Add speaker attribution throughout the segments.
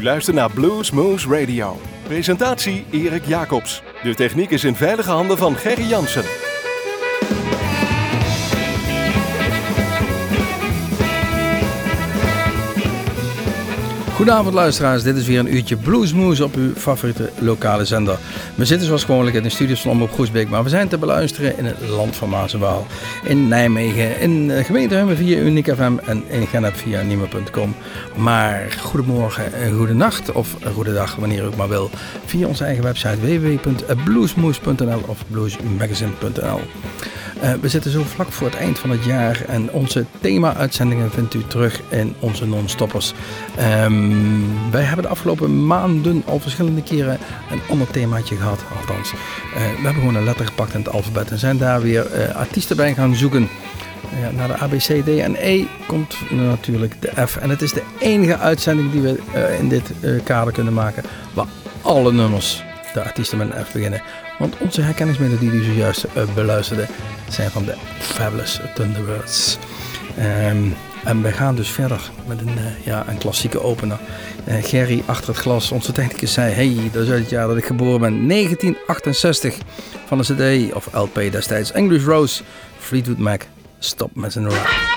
Speaker 1: U luistert naar Blues Moose Radio. Presentatie Erik Jacobs. De techniek is in veilige handen van Gerry Jansen.
Speaker 2: Goedenavond luisteraars, dit is weer een uurtje Bluesmoes op uw favoriete lokale zender. We zitten zoals gewoonlijk in de studio van op Groesbeek, maar we zijn te beluisteren in het land van Maas In Nijmegen, in eh, gemeente Hummen via Uniek FM en in Genep via Nima.com. Maar goedemorgen, goede nacht of goedendag, wanneer u maar wil. Via onze eigen website www.bluesmoes.nl of bluesmagazine.nl. Uh, we zitten zo vlak voor het eind van het jaar en onze thema-uitzendingen vindt u terug in onze non-stoppers. Um, wij hebben de afgelopen maanden al verschillende keren een ander themaatje gehad, althans. Uh, we hebben gewoon een letter gepakt in het alfabet en zijn daar weer uh, artiesten bij gaan zoeken. Ja, naar de A, B, C, D en E komt natuurlijk de F. En het is de enige uitzending die we in dit kader kunnen maken waar alle nummers de artiesten met een beginnen. Want onze herkenningsmelodie die u zojuist uh, beluisterde zijn van de Fabulous Thunderbirds. Um, en we gaan dus verder met een, uh, ja, een klassieke opener. Uh, Gerry achter het glas, onze technicus, zei: Hey, dat is het jaar dat ik geboren ben. 1968 van de CD of LP destijds. English Rose, Fleetwood Mac, Stop Messing Around.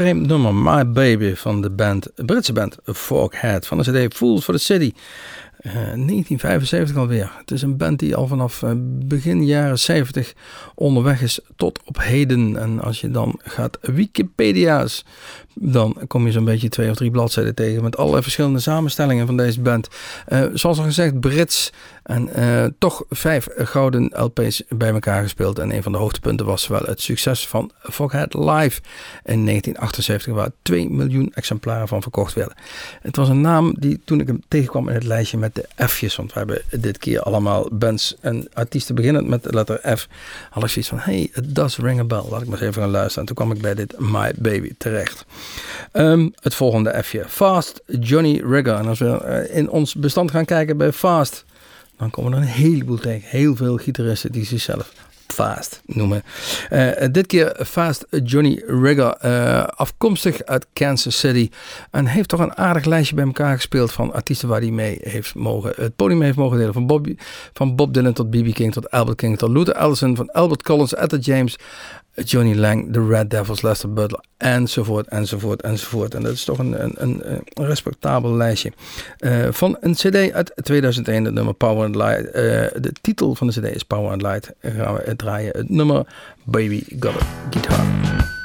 Speaker 2: Vreemd nummer, My Baby, van de band, Britse band Forkhead, van de CD Fools for the City. 1975 eh, alweer. Het is een band die al vanaf eh, begin jaren 70 onderweg is tot op heden. En als je dan gaat Wikipedia's, dan kom je zo'n beetje twee of drie bladzijden tegen met allerlei verschillende samenstellingen van deze band. Uh, zoals al gezegd, Brits en uh, toch vijf gouden LP's bij elkaar gespeeld. En een van de hoogtepunten was wel het succes van Foghat Live in 1978, waar 2 miljoen exemplaren van verkocht werden. Het was een naam die toen ik hem tegenkwam in het lijstje met de F'jes, want we hebben dit keer allemaal bands en artiesten beginnend met de letter F, had ik zoiets van, hey, it does ring a bell. Laat ik maar eens even gaan luisteren. En toen kwam ik bij dit My Baby terecht. Um, het volgende F'je. Fast Johnny Rigger. En als we uh, in ons bestand gaan kijken bij Fast, dan komen er een heleboel tegen. Heel veel gitaristen die zichzelf Fast noemen. Uh, dit keer Fast Johnny Rigger, uh, afkomstig uit Kansas City. En heeft toch een aardig lijstje bij elkaar gespeeld van artiesten waar hij mee heeft mogen, het podium heeft mogen delen. Van, Bobby, van Bob Dylan tot B.B. King tot Albert King tot Luther Allison, van Albert Collins, Etta James, Johnny Lang, The Red Devils, Lester Butler, enzovoort, enzovoort, enzovoort. En dat is toch een, een, een, respectabel lijstje. Uh, van een cd uit 2001, het nummer Power and Light. De titel van de cd is Power and Light. gaan we draaien het nummer Baby Got a Guitar.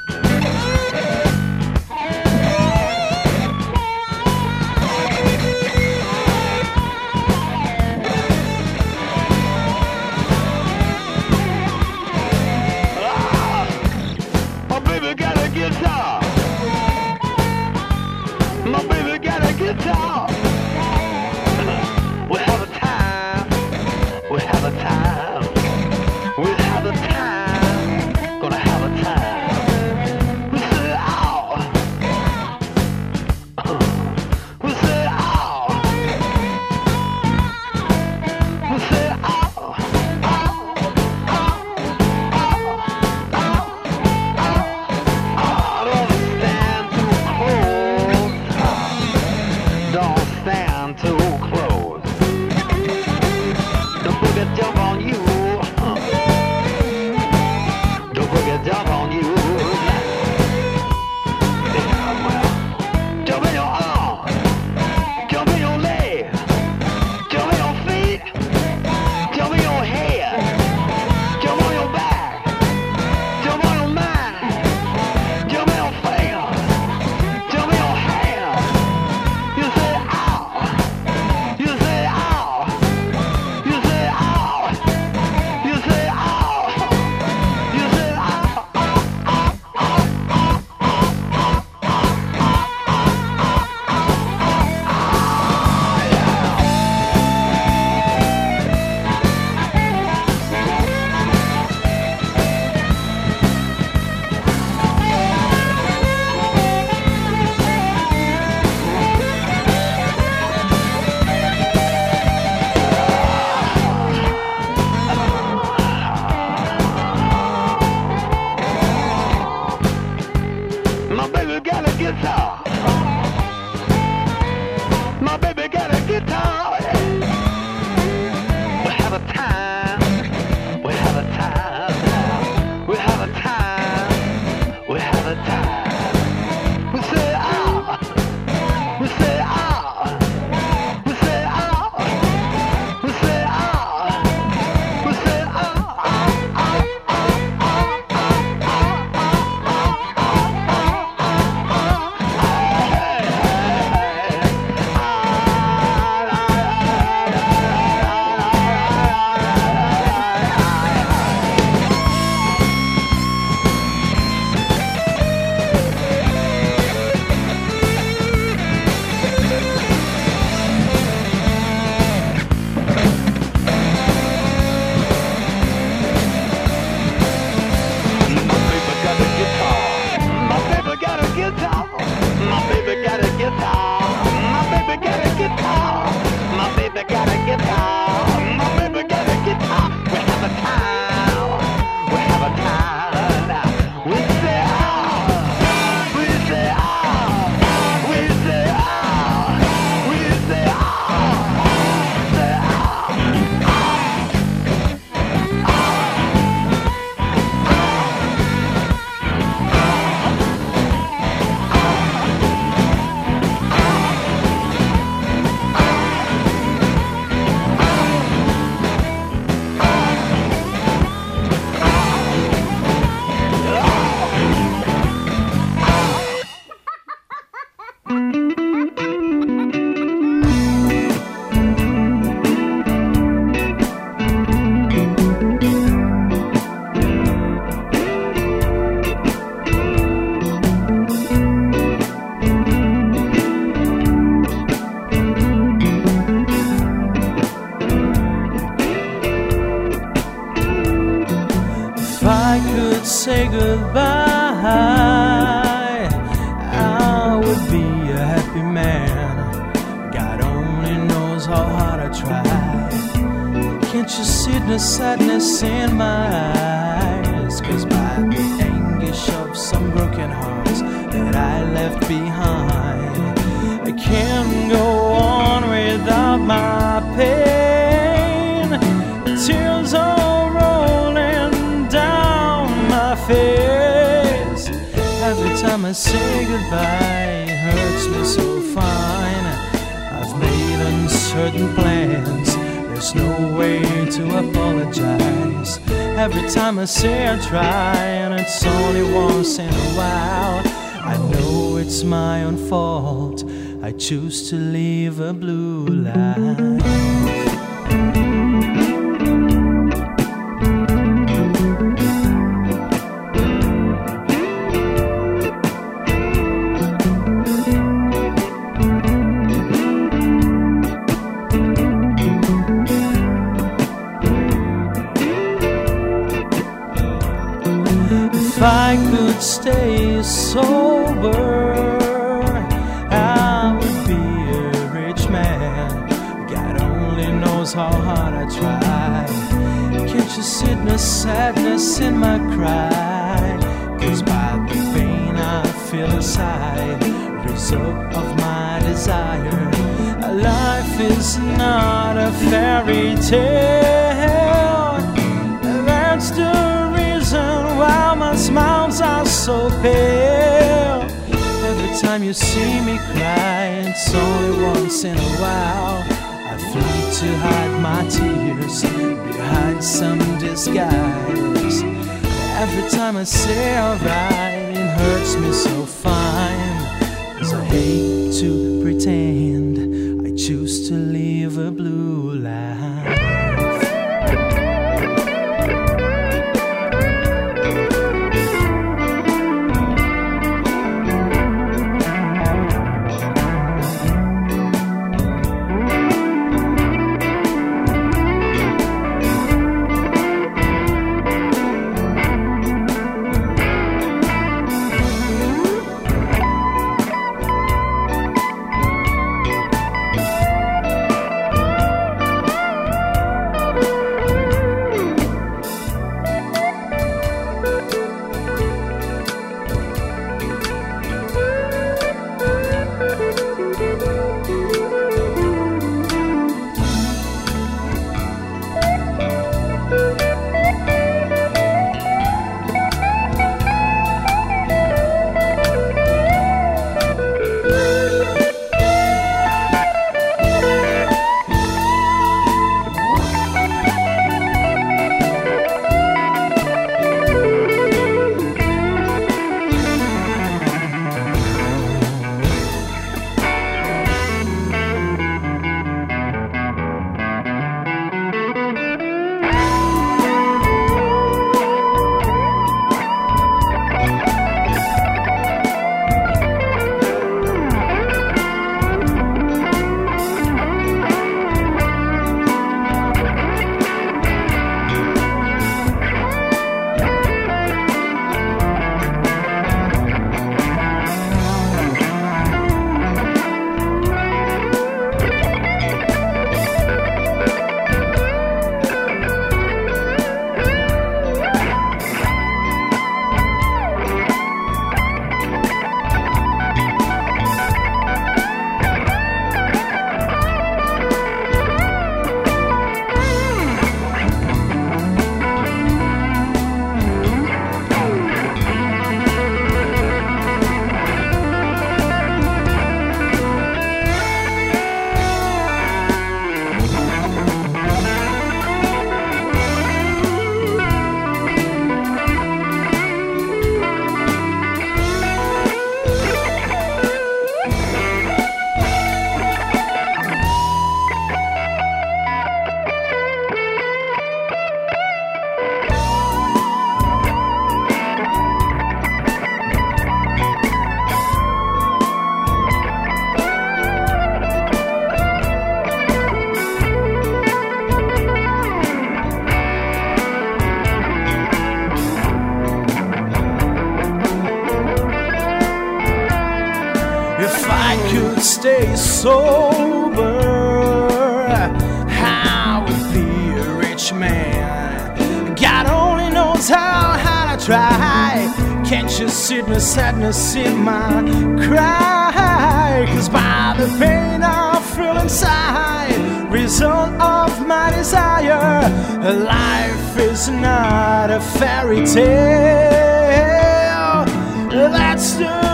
Speaker 3: I could stay sober, I would be a rich man. God only knows how hard I try. Can't you see the sadness in my cry? Cause by the pain I feel inside, result of my desire. Life is not a fairy tale. Smiles are so pale. Every time you see me cry, it's only once in a while. I flee to hide my tears behind some disguise. Every time I say alright, it hurts me so fine. Cause I hate to pretend I choose to live a blue life. Sober. How would be a rich man? God only knows how hard I try. Can't you see the sadness in my cry? Cause by the pain I feel inside, result of my desire, life is not a fairy tale. That's the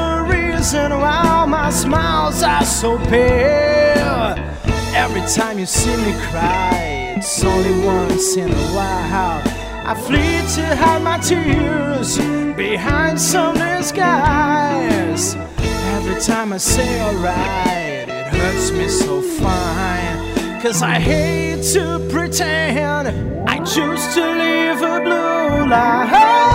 Speaker 3: reason why my smiles are so pale. Every time you see me cry, it's only once in a while. I flee to hide my tears behind some disguise. Every time I say alright, it hurts me so fine. Cause I hate to pretend I choose to live a blue life.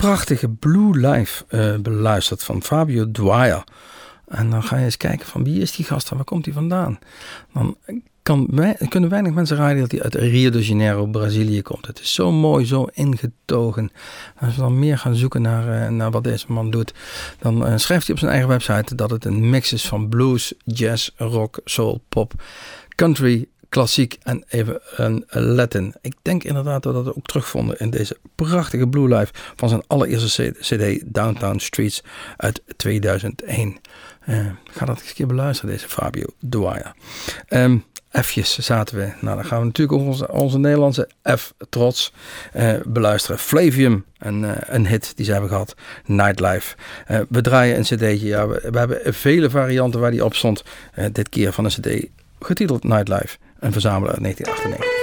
Speaker 2: Prachtige Blue Life eh, beluistert van Fabio Dwyer. En dan ga je eens kijken van wie is die gast en waar komt hij vandaan. Dan kan, kunnen weinig mensen raden dat hij uit Rio de Janeiro, Brazilië komt. Het is zo mooi, zo ingetogen. Als we dan meer gaan zoeken naar, eh, naar wat deze man doet, dan eh, schrijft hij op zijn eigen website dat het een mix is van blues, jazz, rock, soul, pop, country, klassiek en even een Latin. Ik denk inderdaad dat we dat ook terugvonden in deze prachtige Blue Life van zijn allereerste CD Downtown Streets uit 2001. Eh, ga dat eens een keer beluisteren, deze Fabio Dwyer. F'jes zaten we. Nou, dan gaan we natuurlijk onze, onze Nederlandse F trots eh, beluisteren. Flavium, een, eh, een hit die ze hebben gehad. Nightlife. We draaien een cd'tje. Ja, we, we hebben vele varianten waar die op stond. Dit keer van een cd getiteld Nightlife. Een verzamelaar uit 1998.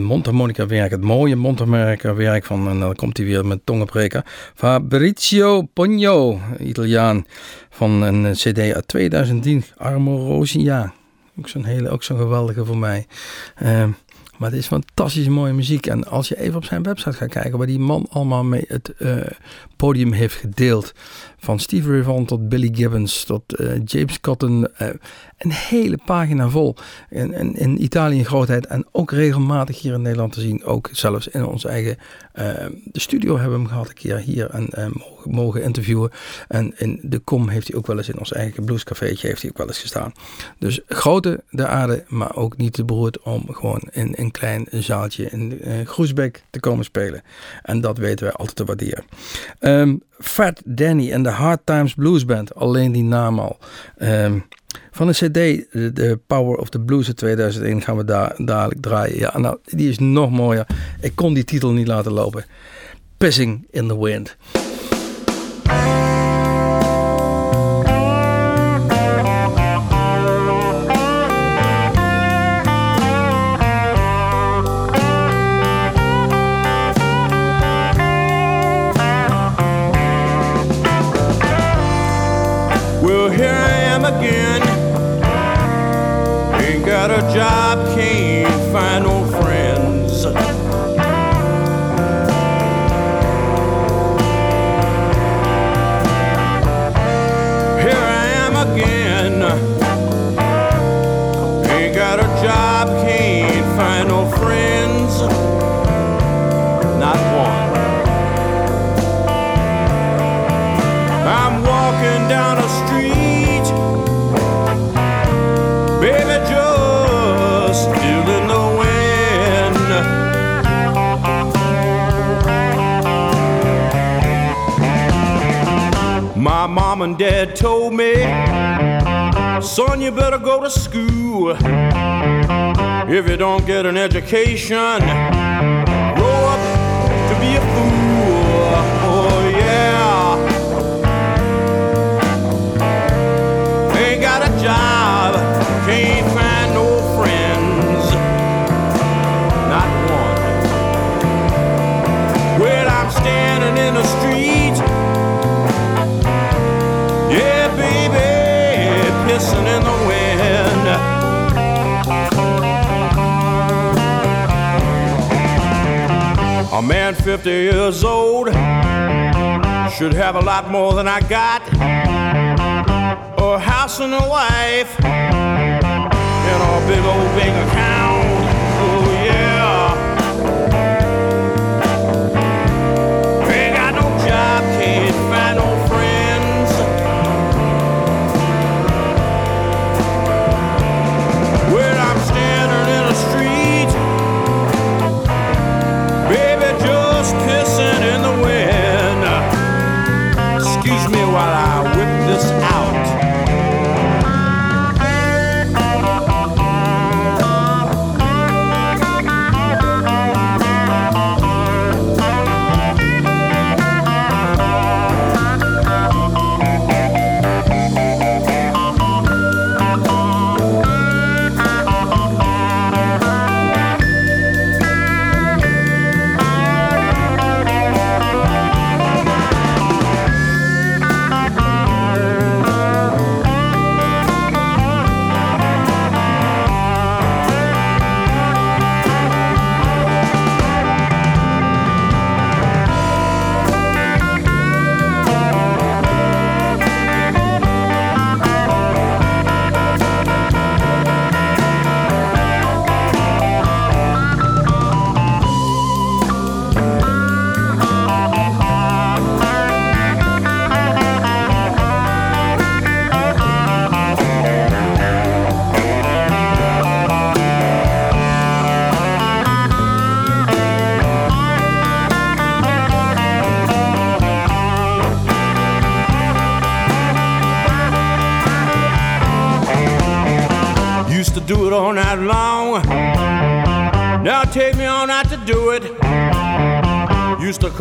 Speaker 2: Mondharmonica werk, het mooie mondharmonica werk van, en dan komt hij weer met tongenbreken, Fabrizio Pogno, Italiaan, van een cd uit 2010, Armorosia. Ook zo'n hele, ook zo'n geweldige voor mij. Uh, maar het is fantastisch mooie muziek. En als je even op zijn website gaat kijken, waar die man allemaal mee het uh, podium heeft gedeeld. Van Steve Vaughan tot Billy Gibbons tot uh, James Cotton. Uh, een hele pagina vol. In, in, in, Italië een grootheid. En ook regelmatig hier in Nederland te zien. Ook zelfs in ons eigen de studio hebben we hem gehad een keer hier. En mogen, interviewen. En in de kom heeft hij ook wel eens in ons eigen bluescafeetje heeft hij ook wel eens gestaan. Dus grote de aarde, maar ook niet te beroerd om gewoon in een klein zaaltje in Groesbeek te komen spelen. En dat weten wij altijd te waarderen. Um, Fat Danny en de Hard Times Blues Band, alleen die naam al. Um, van de CD, de Power of the Blues in 2001, gaan we daar dadelijk draaien. Ja, nou, die is nog mooier. Ik kon die titel niet laten lopen. Pissing in the Wind.
Speaker 4: And dad told me, son, you better go to school. If you don't get an education, grow up to be a fool. Oh, yeah. Ain't got a job, A man 50 years old should have a lot more than I got. A house and a wife, and a big old bank account.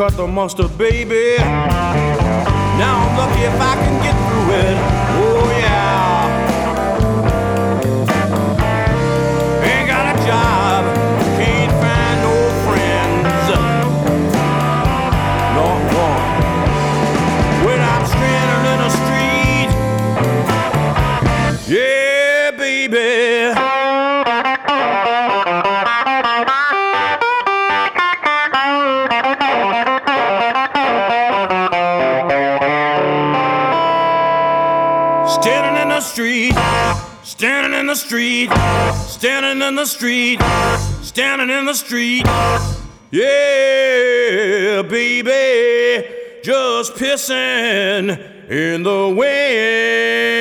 Speaker 4: Cut the mustard, baby. In the street, standing in the street. Yeah, baby, just pissing in the wind.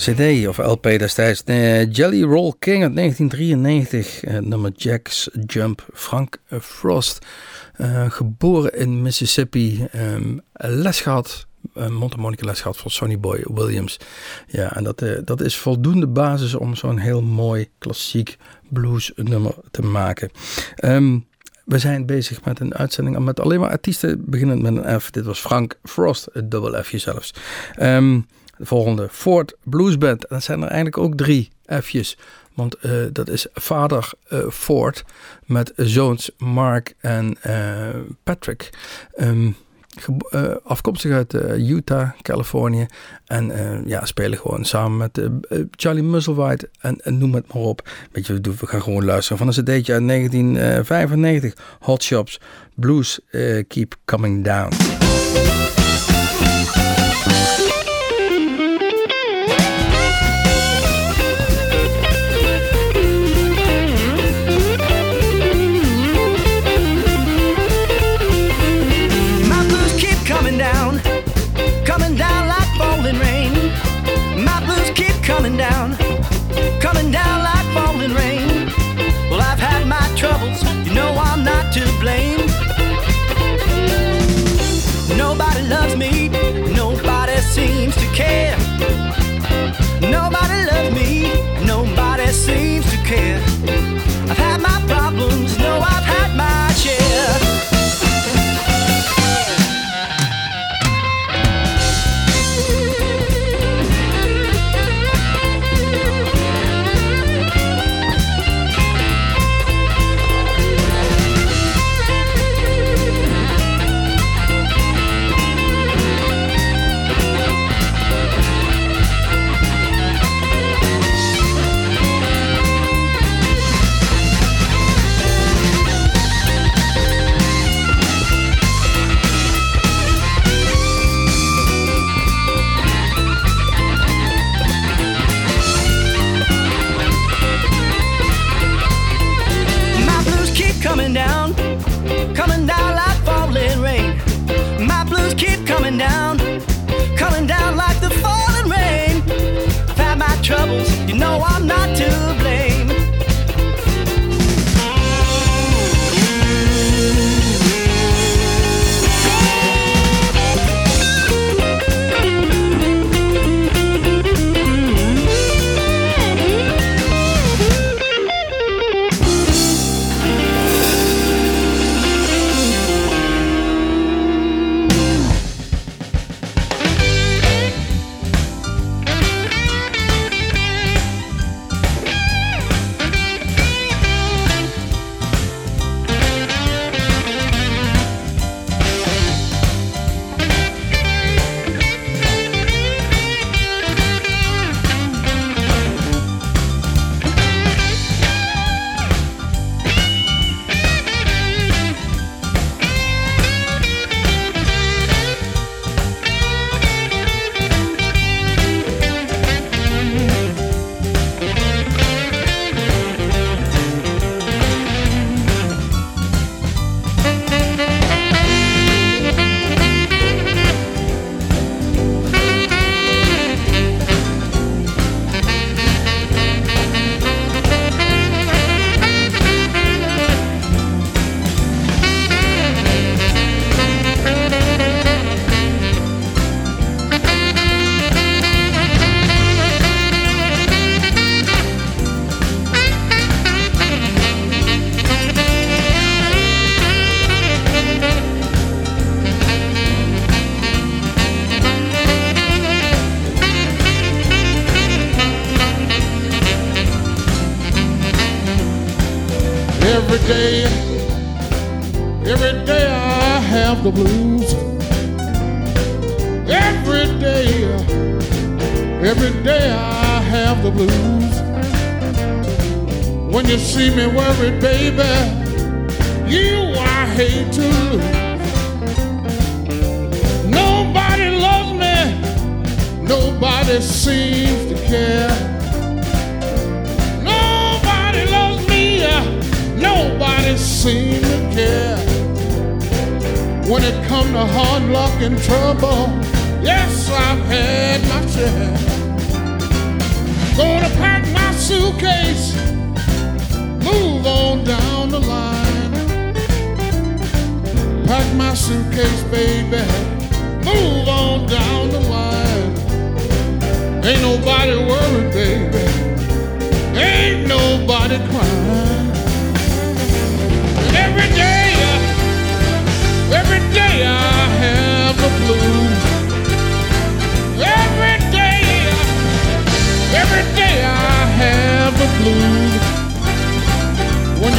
Speaker 2: CD of LP destijds. Eh, Jelly Roll King uit 1993. eh, nummer Jack's Jump. Frank Frost. eh, geboren in Mississippi. ehm, les gehad. Mondharmonica les gehad van Sonny Boy Williams. Ja, en dat, eh, dat is voldoende basis om zo'n heel mooi klassiek blues nummer te maken. Ehm, we zijn bezig met een uitzending met alleen maar artiesten beginnend met een F. Dit was Frank Frost, het dubbel F'je zelfs. Ehm, de volgende, Ford Blues Band. Dat zijn er eigenlijk ook drie F'jes. Want eh, dat is vader eh, Ford met zoons Mark en eh, Patrick. Ehm, eh, afkomstig uit Utah, Californië. En ja, spelen gewoon samen met Charlie Musselwhite en, noem het maar op. Weet je, we, gaan gewoon luisteren van een cd'tje uit 1995. Hot Shops Blues Keep Coming Down.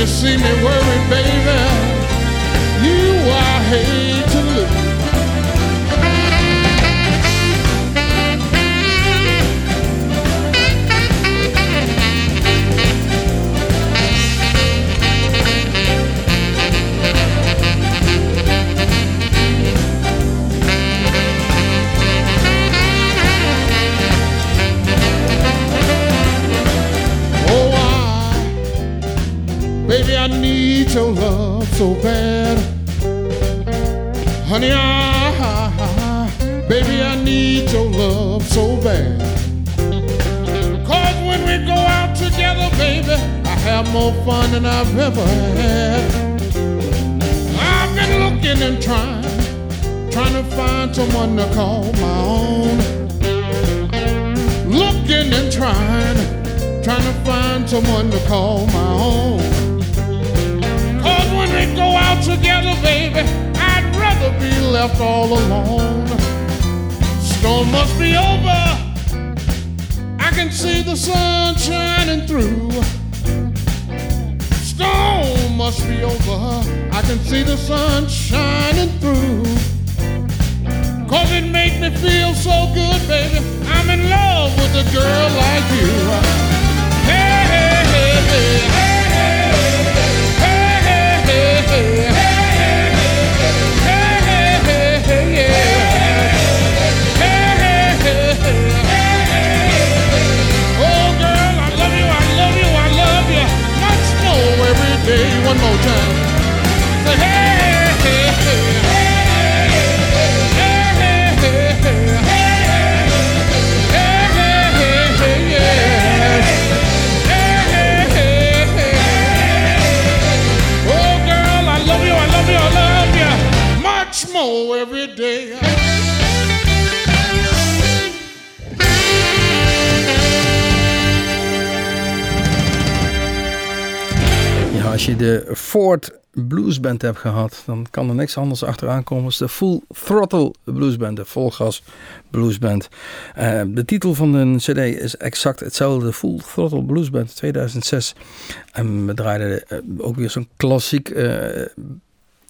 Speaker 5: You
Speaker 6: see me worried, baby, you I hate
Speaker 2: de Ford Blues Band hebt gehad, dan kan er niks anders achteraan komen als de Full Throttle Blues Band, de volgas Blues Band. Eh, de titel van de CD is exact hetzelfde, de Full Throttle Blues Band 2006. En we draaiden eh, ook weer zo'n klassiek eh,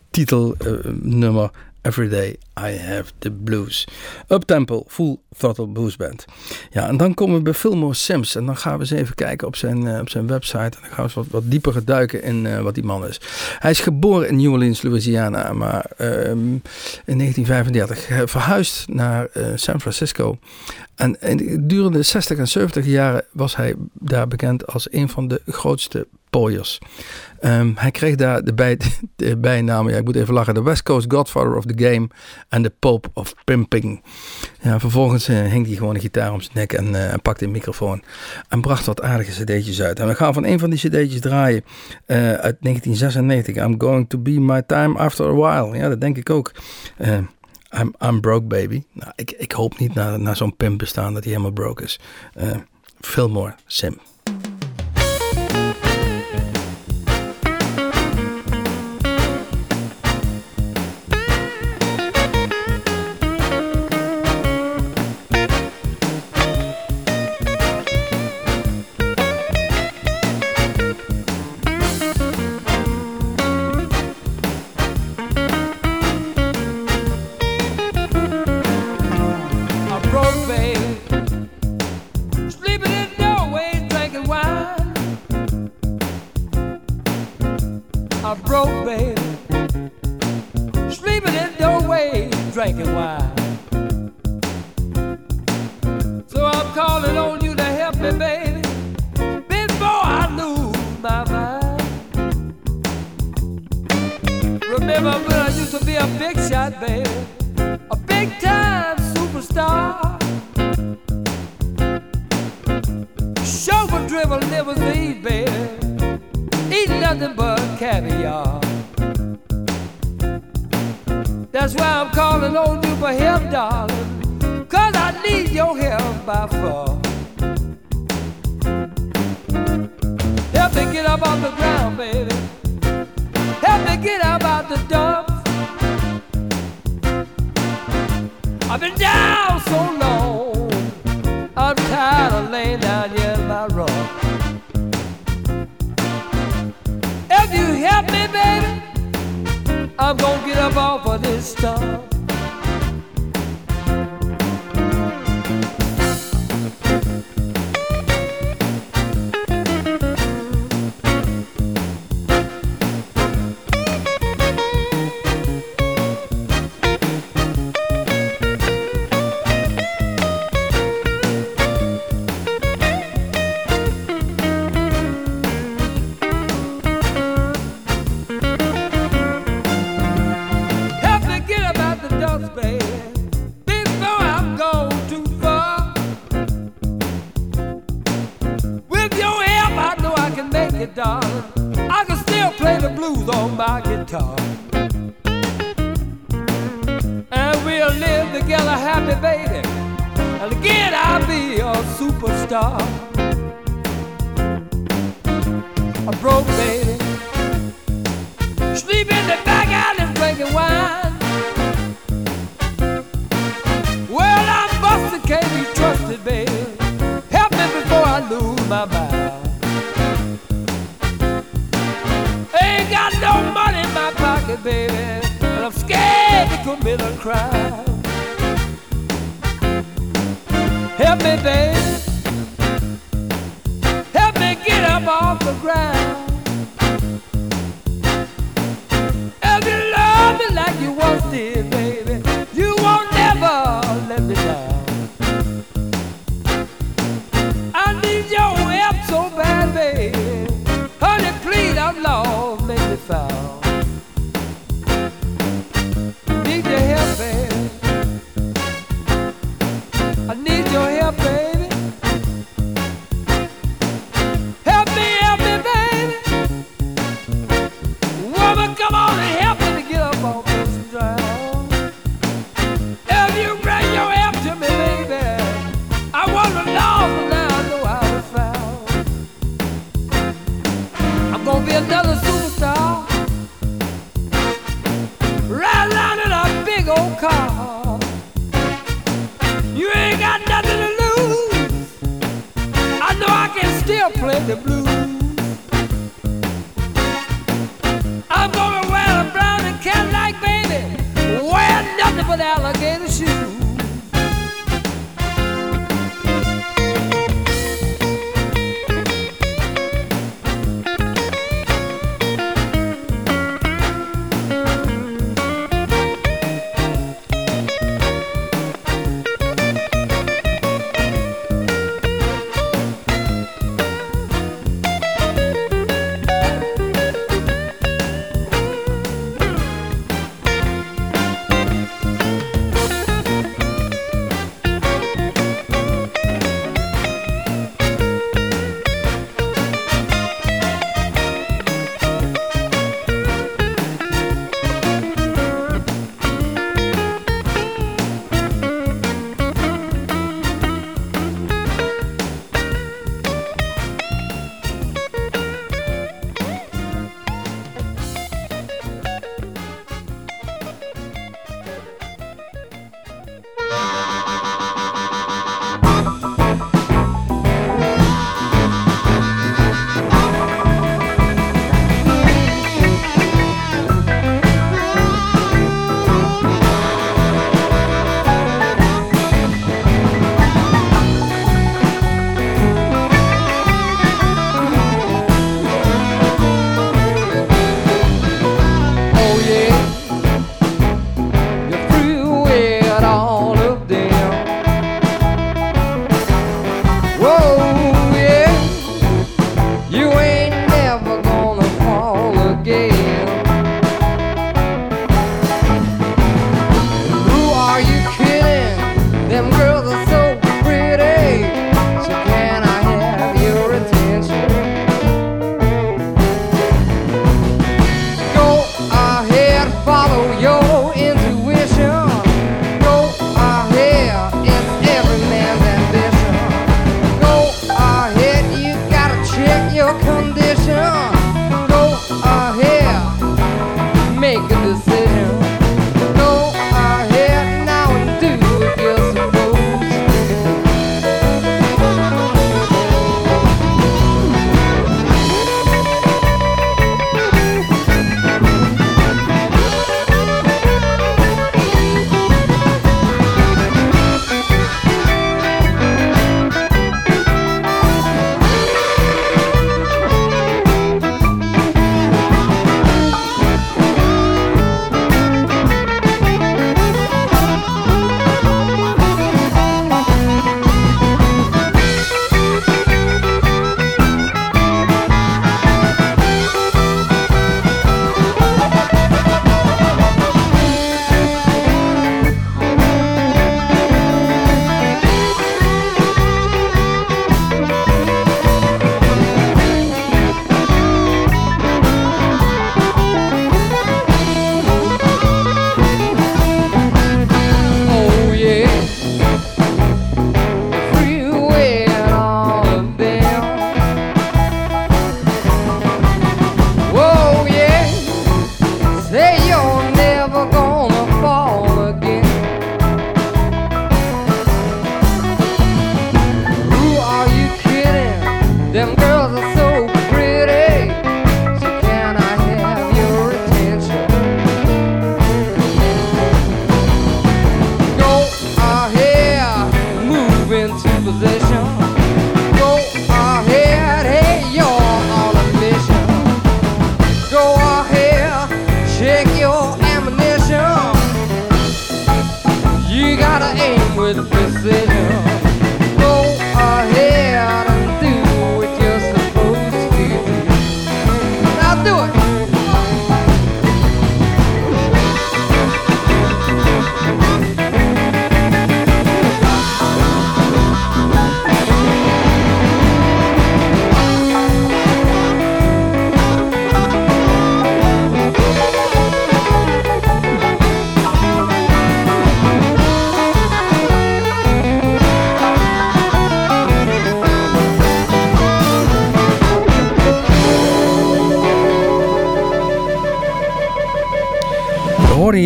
Speaker 2: titelnummer. Every Day I Have the Blues. Uptempo, Full Throttle Blues Band. Ja, en dan komen we bij Fillmore Sims. En dan gaan we eens even kijken op zijn, uh, op zijn website. En dan gaan we eens wat, wat dieper duiken in uh, wat die man is. Hij is geboren in New Orleans, Louisiana. Maar uh, in 1935 verhuisd naar uh, San Francisco. En, en durende de 60 en 70 jaren was hij daar bekend als een van de grootste pooiers. Um, hij kreeg daar de, bij, de bijnamen, ja, ik moet even lachen, de West Coast Godfather of the Game en de Pope of Pimping. Ja, vervolgens uh, hing hij gewoon een gitaar om zijn nek en, uh, en pakte een microfoon en bracht wat aardige cd'tjes uit. En we gaan van een van die cd'tjes draaien uh, uit 1996, I'm Going to Be My Time After a While. Ja, dat denk ik ook. I'm, I'm broke baby. Nou, ik, ik hoop niet na, na zo'n pimp bestaan dat hij helemaal broke is. Fillmore Sim.
Speaker 7: with a
Speaker 2: cry.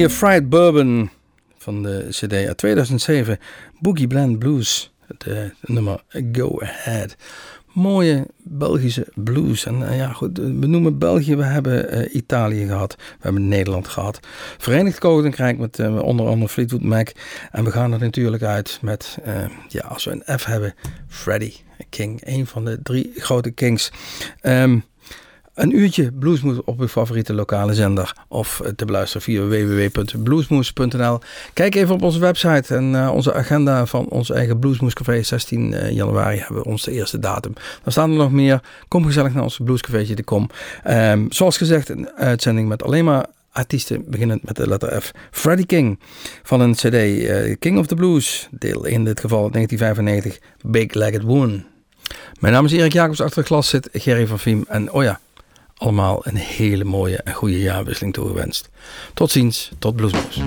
Speaker 2: Hier Fried Bourbon van de CD uit 2007, Boogie Blend Blues, het eh, nummer Go Ahead. Mooie Belgische blues. En eh, ja, goed, we noemen België, we hebben eh, Italië gehad, we hebben Nederland gehad. Verenigd Koninkrijk met eh, onder andere Fleetwood Mac. En we gaan er natuurlijk uit met, eh, ja, als we een F hebben, Freddie King, een van de drie grote kings. Ehm, een uurtje Bluesmoes op uw favoriete lokale zender. Of te beluisteren via www.bluesmoes.nl. Kijk even op onze website en eh, onze agenda van ons eigen Bluesmoescafé. 16 eh, januari hebben we onze eerste datum. Dan staan er nog meer. Kom gezellig naar ons Bluescafeetje kom. Ehm, zoals gezegd, een uitzending met alleen maar artiesten beginnend met de letter F. Freddie King van een cd eh, King of the Blues. Deel in dit geval 1995 Big Legged Woman. Mijn naam is Erik Jacobs, achter de klas zit Gerry van Viem. En oh ja, allemaal een hele mooie en goede jaarwisseling toegewenst. Tot ziens, tot Bluesmoes.